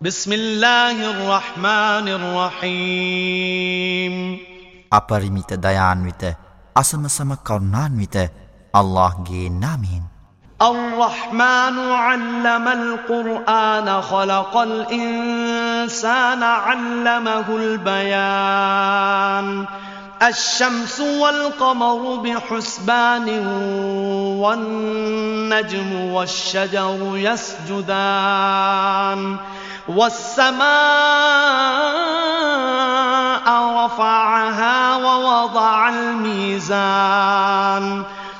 بسم الله الرحمن الرحيم. أبرميت ديان ويت أسم سم كرنان ويت الله جي نامين الرحمن علم القرآن خلق الإنسان علمه البيان. الشمس والقمر بحسبان والنجم والشجر يسجدان. والسماء رفعها ووضع الميزان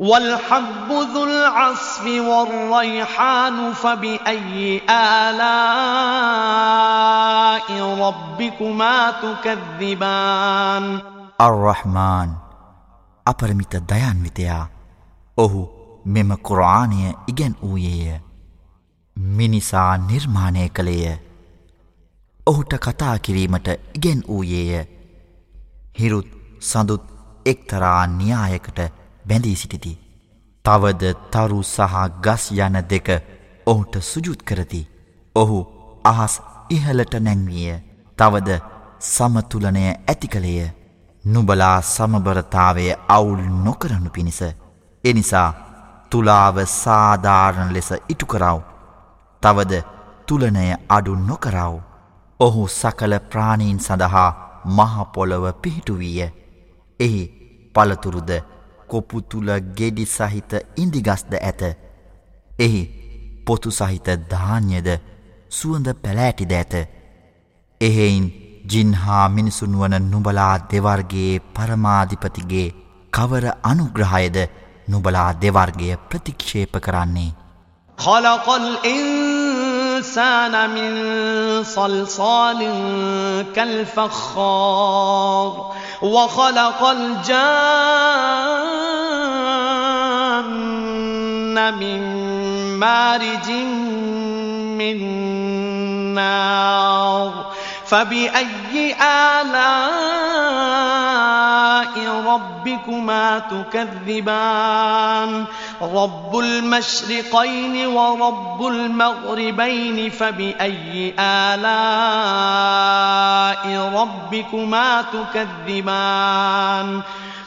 والحب ذو العصف والريحان فبأي آلاء ربكما تكذبان අර්රහ්මාන් අපරමිත දයන්විතයා ඔහු මෙම කුරආනය ඉගැන් වූයේය මිනිසා නිර්මාණය කළේය ඔහුට කතා කිරීමට ඉගෙන් වූයේය හිරුත් සඳුත් එක්තරා න්‍යායකට බැඳී සිටිති. තවද තරු සහ ගස් යන දෙක ඔහුට සුජුත් කරති. ඔහු අහස් ඉහලට නැංවිය. තවද සමතුලනය ඇති කළේය. නුබලා සමබරතාවය අවුල් නොකරනු පිණිස. එනිසා තුලාව සාධාරණ ලෙස ඉටු කරව. තවද තුලනය අඩු නොකරව. ඔහු සකල ප්‍රාණීන් සඳහා මහපොළොව පිහිටුවීය. එහි පළතුරුද කොපු තුළ ගෙඩි සහිත ඉන්දිගස්ද ඇත. එහි පොතු සහිත ධාන්‍යද සුවඳ පැලෑටිද ඇත. එහෙයින් ජින්හා මිනිසුන් වන නුබලා දෙවර්ගේ පරමාධිපතිගේ කවර අනුග්‍රහයද නුබලා දෙවර්ගය ප්‍රතික්ෂේප කරන්නේ. خلق الإنسان من صلصال كالفخار وخلق الجان من مارج من نار فبأي آلاء ربكما تكذبان؟ رب المشرقين ورب المغربين فبأي آلاء ربكما تكذبان؟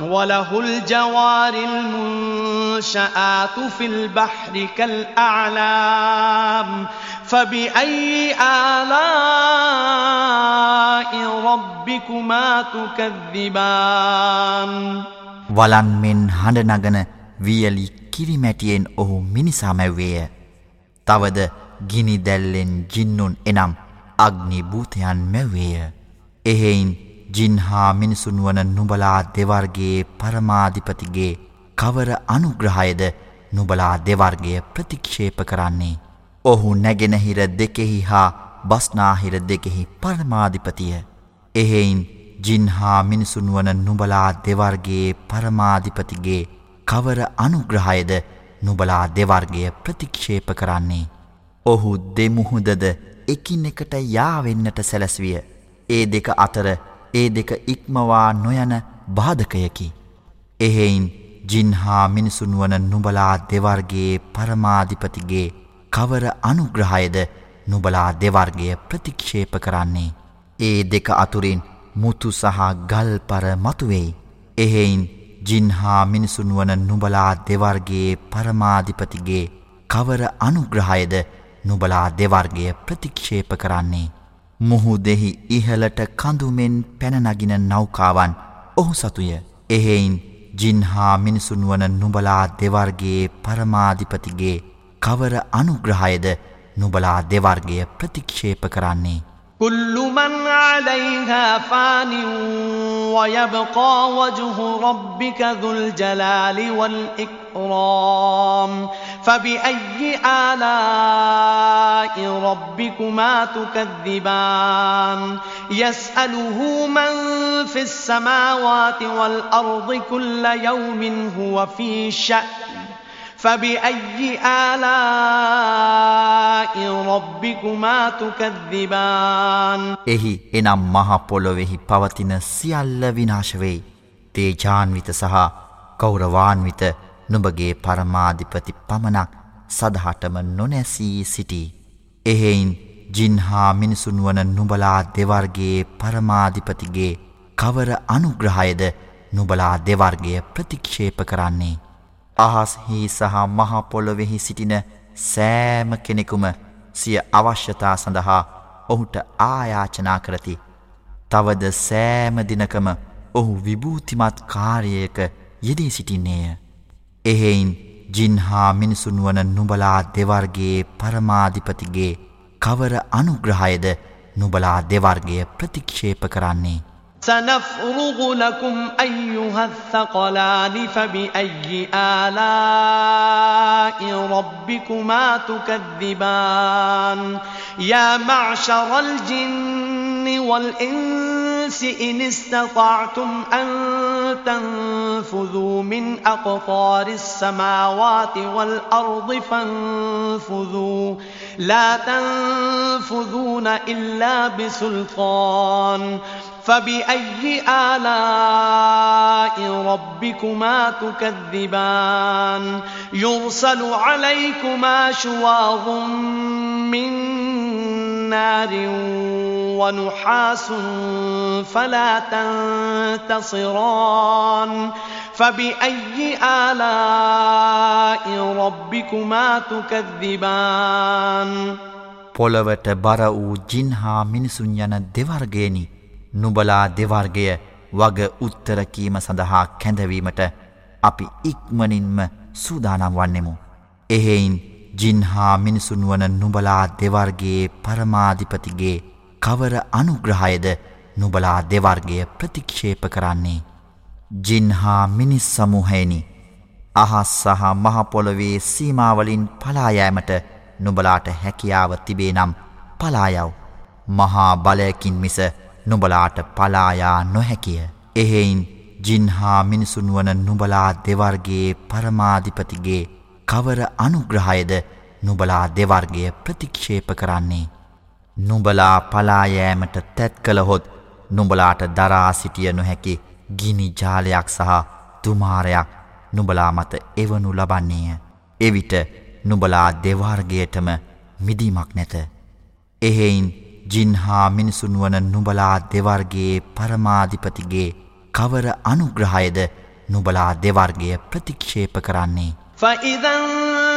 وله الجوار المنشآت في البحر كالأعلام فبأي آلاء ربكما تكذبان වලන් මෙන් හඬනගන වියලි කිරිමැටියෙන් ඔහු මිනිසාමැව්වේය. තවද ගිනි දැල්ලෙන් ජින්නුන් එනම් අග්නි භූතයන් මැව්වේය. එහෙයින් ජින්හා මිනිසුන් වන නුබලා දෙවර්ගේ පරමාධිපතිගේ කවර අනුග්‍රහයද නුබලා දෙවර්ගය ප්‍රතික්ෂේප කරන්නේ. ඔහු නැගෙනහිර දෙකෙහි හා බස්නාහිර දෙකෙහි පරමාධිපතිය. එහෙයින් ජින්හා මිනිසුන් වන නුබලා දෙවර්ගේ පරමාධිපතිගේ කවර අනුග්‍රහයද නුබලා දෙවර්ගය ප්‍රතික්ෂේප කරන්නේ. ඔහු දෙමුහුදද එකින් එකට යාවෙන්නට සැලැස්විය. ඒ දෙක අතර ඒ දෙක ඉක්මවා නොයන බාධකයකි. එහෙයින් ජින්හා මිනිසුන් වන නුබලා දෙවර්ගේ පරමාධිපතිගේ කවර අනුග්‍රහයද නුබලා දෙවර්ගය ප්‍රතික්ෂේප කරන්නේ. ඒ දෙක අතුරින් මුතු සහ ගල්පර මතුවෙයි. එහෙයින් ජින්හා මිනිසුන් වන නුබලා දෙවර්ගේ පරමාධිපතිගේ කවර අනුග්‍රහයද නුබලා දෙවර්ගය ප්‍රතික්ෂේප කරන්නේ. මුහුදෙහි ඉහලට කඳුමෙන් පැනනගින නෞකාවන් ඔහු සතුය. එහෙයින් ජින් හා මිනිසුන් වන නුබලා දෙවර්ගේ පරමාධිපතිගේ කවර අනුග්‍රහයද නුබලා දෙවර්ගය ප්‍රතික්ෂේප කරන්නේ. كل من عليها فان ويبقى وجه ربك ذو الجلال والإكرام فبأي آلاء ربكما تكذبان يسأله من في السماوات والأرض كل يوم هو في شأن فبأي آلاء ربكما تكذبان එහි එනම් මහ පොළොවෙහි පවතින සියල්ල විනාශ වෙයි. තේජාන්විත සහ කෞරවාන්විත නුඹගේ පරමාධිපති පමණක් සදහටම නොනැසී සිටී. එහෙයින් ජින්හා මිනිසුන් වන නුබලා දෙවර්ගේ පරමාධිපතිගේ කවර අනුග්‍රහයද නුබලා දෙවර්ගය ප්‍රතික්ෂේප කරන්නේ. අහස්හි සහ මහපොළොවෙහි සිටින සෑම කෙනෙකුම සිය අවශ්‍යතා සඳහා ඔහුට ආයාචනා කරති. තවද සෑම දිනකම ඔහු විභූතිමත් කාරයක යෙදී සිටින්නේය. එහෙයින් ජින්හා මිනිසුන් වන නුබලා දෙවර්ගේ පරමාධිපතිගේ කවර අනුග්‍රහයද නුබලා දෙවර්ගය ප්‍රතික්ෂේප කරන්නේ. سنفرغ لكم أيها الثقلان فبأي آلاء ربكما تكذبان يا معشر الجن والإنس إن استطعتم أن تنفذوا من أقطار السماوات والأرض فانفذوا. لا تنفذون إلا بسلطان. فبأي آلاء ربكما تكذبان؟ يرسل عليكما شواظ من نار ونحاس فلا تنتصران فبأي آلاء ربكما تكذبان පොළවට බර වූ ජින්හා මිනිසුන් යන දෙවර්ගයනි නුබලා දෙවර්ගය වග උත්තරකීම සඳහා කැඳවීමට අපි ඉක්මනින්ම සූදානම් වන්නෙමු. එහෙයින් ජින්හා මිනිසුන් වන නුබලා දෙවර්ගේ පරමාධිපතිගේ කවර අනුග්‍රහයද නුබලා දෙවර්ගය ප්‍රතික්ෂේප කරන්නේ. ජින්හා මිනිස් සමූහයනි අහස් සහ මහපොළොවේ සීමාවලින් පලායෑමට නුබලාට හැකියාව තිබේ නම් පලායව් මහා බලයකින් මිස නුබලාට පලායා නොහැකිය. එහෙයින් ජින්හා මිනිසුන් වන නුබලා දෙවර්ගේ පරමාධිපතිගේ කවර අනුග්‍රහයද නුබලා දෙවර්ගය ප්‍රතික්ෂේප කරන්නේ. නුඹලා පලායෑමට තැත් කළහොත් නුඹලාට දරා සිටිය නොහැකි ගිනි ජාලයක් සහ තුමාරයක් නුඹලා මත එවනු ලබන්නේය. එවිට නුඹලා දෙවාර්ගයටම මිදීමක් නැත. එහෙයින් ජින්හා මිනිසුන්වන නුබලා දෙවර්ගේ පරමාධිපතිගේ කවර අනුග්‍රහයද නුබලා දෙවර්ගය ප්‍රතික්ෂේප කරන්නේ. ෆයිදන්!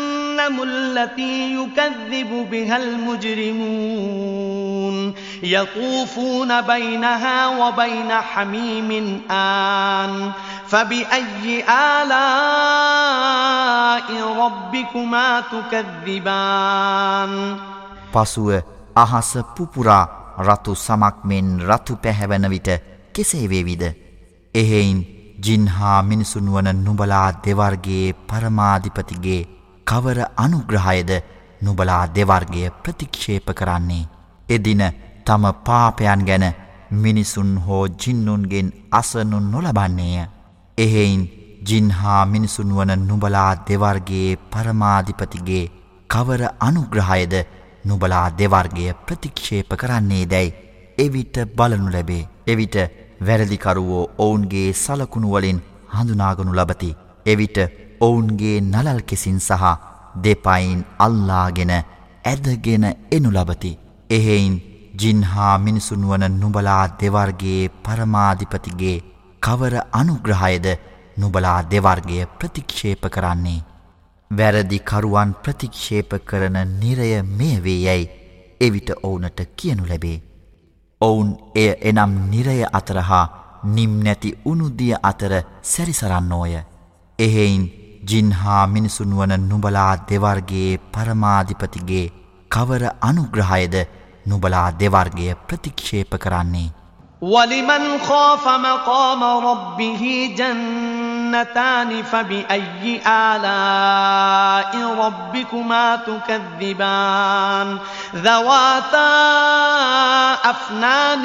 التي يكذب بها المجرمون يطوفون بينها وبين حميم آن فبأي آلاء ربكما تكذبان පසුව අහස පුපුරා රතු සමක් මෙන් රතු පැහැවන විට කෙසේ වේවිද එහෙයින් ජින්හා මිනිසුන් වන නුබලා දෙවර්ගේ පරමාධිපතිගේ කවර අනුග්‍රහයද නුබලා දෙවර්ගය ප්‍රතික්ෂේප කරන්නේ. එදින තම පාපයන් ගැන මිනිසුන් හෝ ජින්නුන්ගෙන් අසනු නොලබන්නේය. එහෙයින් ජින්හා මිනිසුන් වන නුබලා දෙවර්ගේ පරමාධිපතිගේ කවර අනුග්‍රහයද නුබලා දෙවර්ගය ප්‍රතික්ෂේප කරන්නේ දැයි එවිට බලනු ලැබේ. එවිට වැරදිකරුවෝ ඔවුන්ගේ සලකුණුවලින් හඳුනාගනු ලබති. එවිට ඔවුන්ගේ නලල් කෙසින් සහ දෙපයින් අල්ලාගෙන ඇදගෙන එනු ලබති. එහෙයින් ජින්හා මිනිසුන් වන නුබලා දෙවර්ගේ පරමාධිපතිගේ කවර අනුග්‍රහයද නුබලා දෙවර්ගය ප්‍රතික්ෂේප කරන්නේ. වැරදි කරුවන් ප්‍රතික්ෂේප කරන නිරය මේ වේ යැයි එවිට ඔවුනට කියනු ලැබේ. ඔවුන් එය එනම් නිරය අතර හා නිම් නැති උනුදිය අතර සැරිසරන්නෝය. එහෙයින් ජින්හා මිනිසුන් වන නුබලා දෙවර්ගේ පරමාධිපතිගේ කවර අනුග්‍රහයද නුබලා දෙවර්ගය ප්‍රතික්ෂේප කරන්නේ. ولمن خاف مقام ربه جنتان فبأي آلاء ربكما تكذبان ذواتا أفنان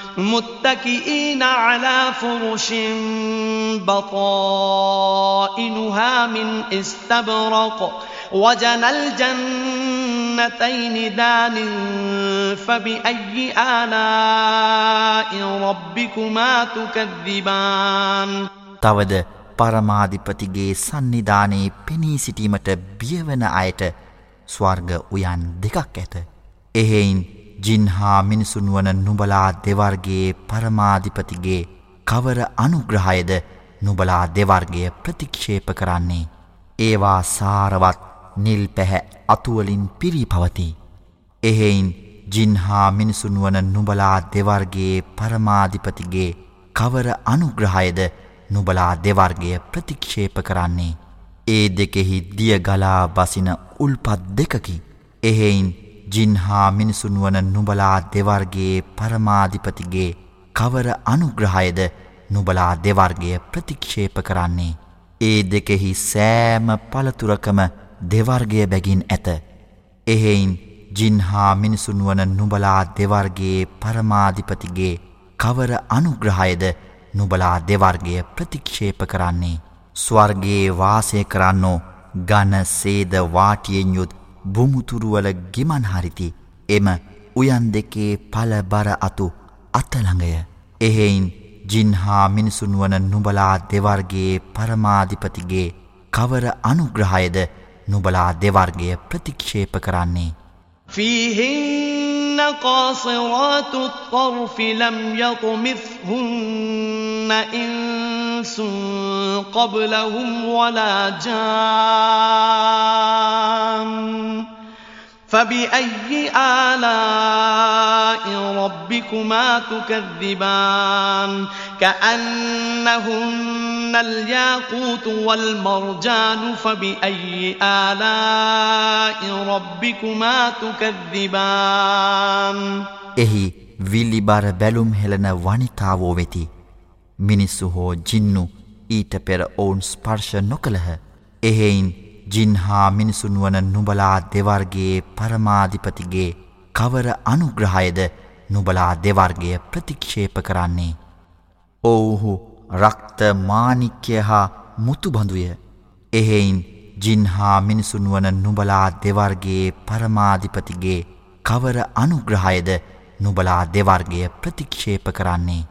متكئين على فرش بطائنها من استبرق وجنى الجنتين دان فبأي آلاء ربكما تكذبان තවද පරමාධිපතිගේ සන්නිධානයේ පෙනී සිටීමට බියවන අයට ස්වර්ග උයන් දෙකක් ඇත. එහෙයින් ජින්හා මිනිසුන් වන නුබලා දෙවර්ගේ පරමාධිපතිගේ කවර අනුග්‍රහයද නුබලා දෙවර්ගය ප්‍රතික්ෂේප කරන්නේ. ඒවා සාරවත් නිල් පැහැ අතුවලින් පිරී පවති. එහෙයින් ජින්හා මිනිසුන් වන නුබලා දෙවර්ගේ පරමාධිපතිගේ කවර අනුග්‍රහයද නුබලා දෙවර්ගය ප්‍රතික්ෂේප කරන්නේ. ඒ දෙකෙහි දිය ගලා බසින උල්පත් දෙකකි. එහෙයින් ජින්හා මිනිසුන් වන නුබලා දෙවර්ගේ පරමාධිපතිගේ කවර අනුග්‍රහයද නුබලා දෙවර්ගය ප්‍රතික්ෂේප කරන්නේ. ඒ දෙකෙහි සෑම පළතුරකම දෙවර්ගය බැගින් ඇත. එහෙයින් ජින්හා මිනිසුන් වන නුබලා දෙවර්ගේ පරමාධිපතිගේ කවර අනුග්‍රහයද නුබලා දෙවර්ගය ප්‍රතික්ෂේප කරන්නේ. ස්වර්ගේ වාසය කරන්නෝ ගන සේද වාටියෙන් යුත් බුමුතුරුවල ගෙමන් හරිති එම උයන් දෙකේ පල බර අතු අත්තළඟය. එහෙයින් ජින්හා මිනිසුන් වන නුබලා දෙවර්ගේ පරමාධිපතිගේ කවර අනුග්‍රහයද නුබලා දෙවර්ගය ප්‍රතික්ෂේප කරන්නේ. فيهن قاصرات الطرف لم يطمثهن إنس قبلهم ولا جان فبأي آلاء ربكما تكذبان كأنهن الياقوت والمرجان فبأي آلاء ربكما تكذبان එහි විල්ලිබර බැලුම් හෙළන වනිතාවෝ වෙති. මිනිස්සු හෝ ජින්නු ඊට පෙර ඔවුන් ස්පර්ශ නොකළහ. එහෙයින් ජින්හා මිනිසුන් වන නුබලා දෙවර්ගේ පරමාධිපතිගේ කවර අනුග්‍රහයද නුබලා දෙවර්ගය ප්‍රතික්ෂේප කරන්නේ. ඔවුහු රක්ත මානික්‍ය හා මුතුබඳුය එහෙයින් ජින්හා මිනිසුන් වන නුබලා දෙවර්ගේ පරමාධිපතිගේ කවර අනුග්‍රහයද නුබලා දෙවර්ගය ප්‍රතික්ෂේප කරන්නේ.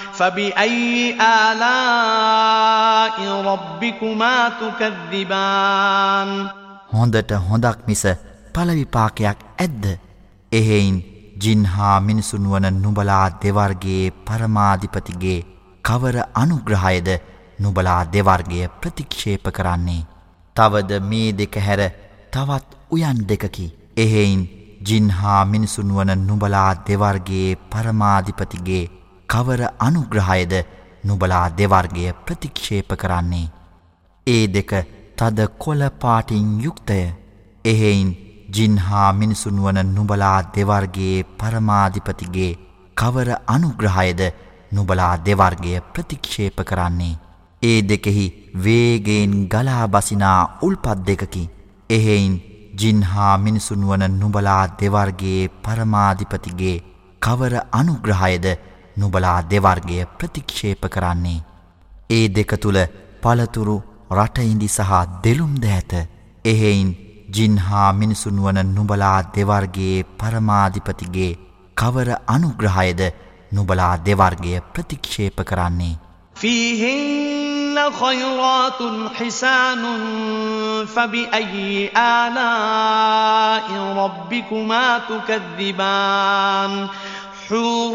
فبأي آلاء ربكما تكذبان හොඳට හොඳක් මිස පලවිපාකයක් ඇද්ද එහෙයින් ජින්හා මිනිසුන් වන නුබලා දෙවර්ගේ පරමාධිපතිගේ කවර අනුග්‍රහයද නුබලා දෙවර්ගය ප්‍රතික්ෂේප කරන්නේ. තවද මේ දෙක හැර තවත් උයන් දෙකකි. එහෙයින් ජින්හා මිනිසුන් වන නුබලා දෙවර්ගේ පරමාධිපතිගේ කවර අනුග්‍රහයද නුබලා දෙවර්ගය ප්‍රතික්ෂේප කරන්නේ. ඒ දෙක තද කොලපාටින් යුක්තය එහෙයින් ජින්හා මිනිසුන් වන නුබලා දෙවර්ගේ පරමාධිපතිගේ කවර අනුග්‍රහයද නුබලා දෙවර්ගය ප්‍රතික්ෂේප කරන්නේ. ඒ දෙකෙහි වේගෙන් ගලා බසිනා උල්පත් දෙකකි. එහෙයින් ජින්හා මිනිසුන් වන නුබලා දෙවර්ගේ පරමාධිපතිගේ කවර අනුග්‍රහයද නුබලා දෙවර්ගය ප්‍රතික්ෂේප කරන්නේ. ඒ දෙක තුළ පළතුරු රටඉදි සහ දෙලුම්ද ඇත එහෙයින් ජින්හා මිනිසුන් වන නුබලා දෙවර්ගේ පරමාධිපතිගේ කවර අනුග්‍රහයද නුබලා දෙවර්ගය ප්‍රතික්ෂේප කරන්නේ. فيهن خيرات حسان فبأي آلاء ربكما تكذبان حور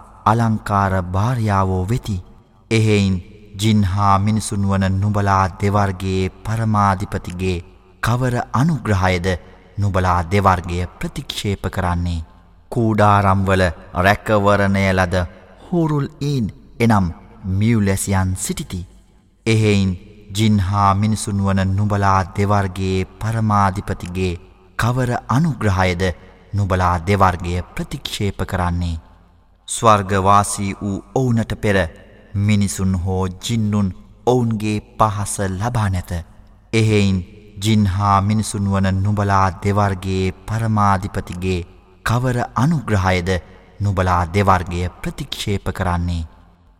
අලංකාර භාර්යාවෝ වෙති. එහෙයින් ජින්හා මිනිසුන් වන නුබලා දෙවර්ගේ පරමාධිපතිගේ කවර අනුග්‍රහයද නුබලා දෙවර්ගය ප්‍රතික්ෂේප කරන්නේ. කූඩාරම්වල රැකවරණය ලද හුරුල් ඊන් එනම් මියවලැසියන් සිටිති. එහෙයින් ජින්හා මිනිසුන් වන නුබලා දෙවර්ගේ පරමාධිපතිගේ කවර අනුග්‍රහයද නුබලා දෙවර්ගය ප්‍රතික්ෂේප කරන්නේ. ස්වර්ගවාසී වූ ඔවුනට පෙර මිනිසුන් හෝ ජින්නුන් ඔවුන්ගේ පහස ලබා නැත. එහෙයින් ජින්හා මිනිසුන් වන නුබලා දෙවර්ගේ පරමාධිපතිගේ කවර අනුග්‍රහයද නුබලා දෙවර්ගය ප්‍රතික්ෂේප කරන්නේ.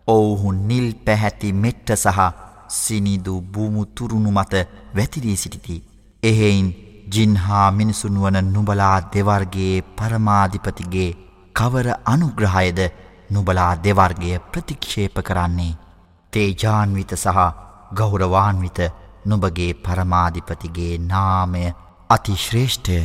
ඔවුහු නිල් පැහැති මෙට්ට සහ සිනිදු භූමු තුරුණු මත වැතිරී සිටිති. එහෙයින් ජින්හා මිනිසුන් වන නුබලා දෙවර්ගේ පරමාධිපතිගේ කවර අනුග්‍රහයද නුබලා දෙවර්ගය ප්‍රතික්ෂේප කරන්නේ. තේජාන්විත සහ ගෞරවාන්විත නුබගේ පරමාධිපතිගේ නාමය අතිශ්‍රේෂ්ඨය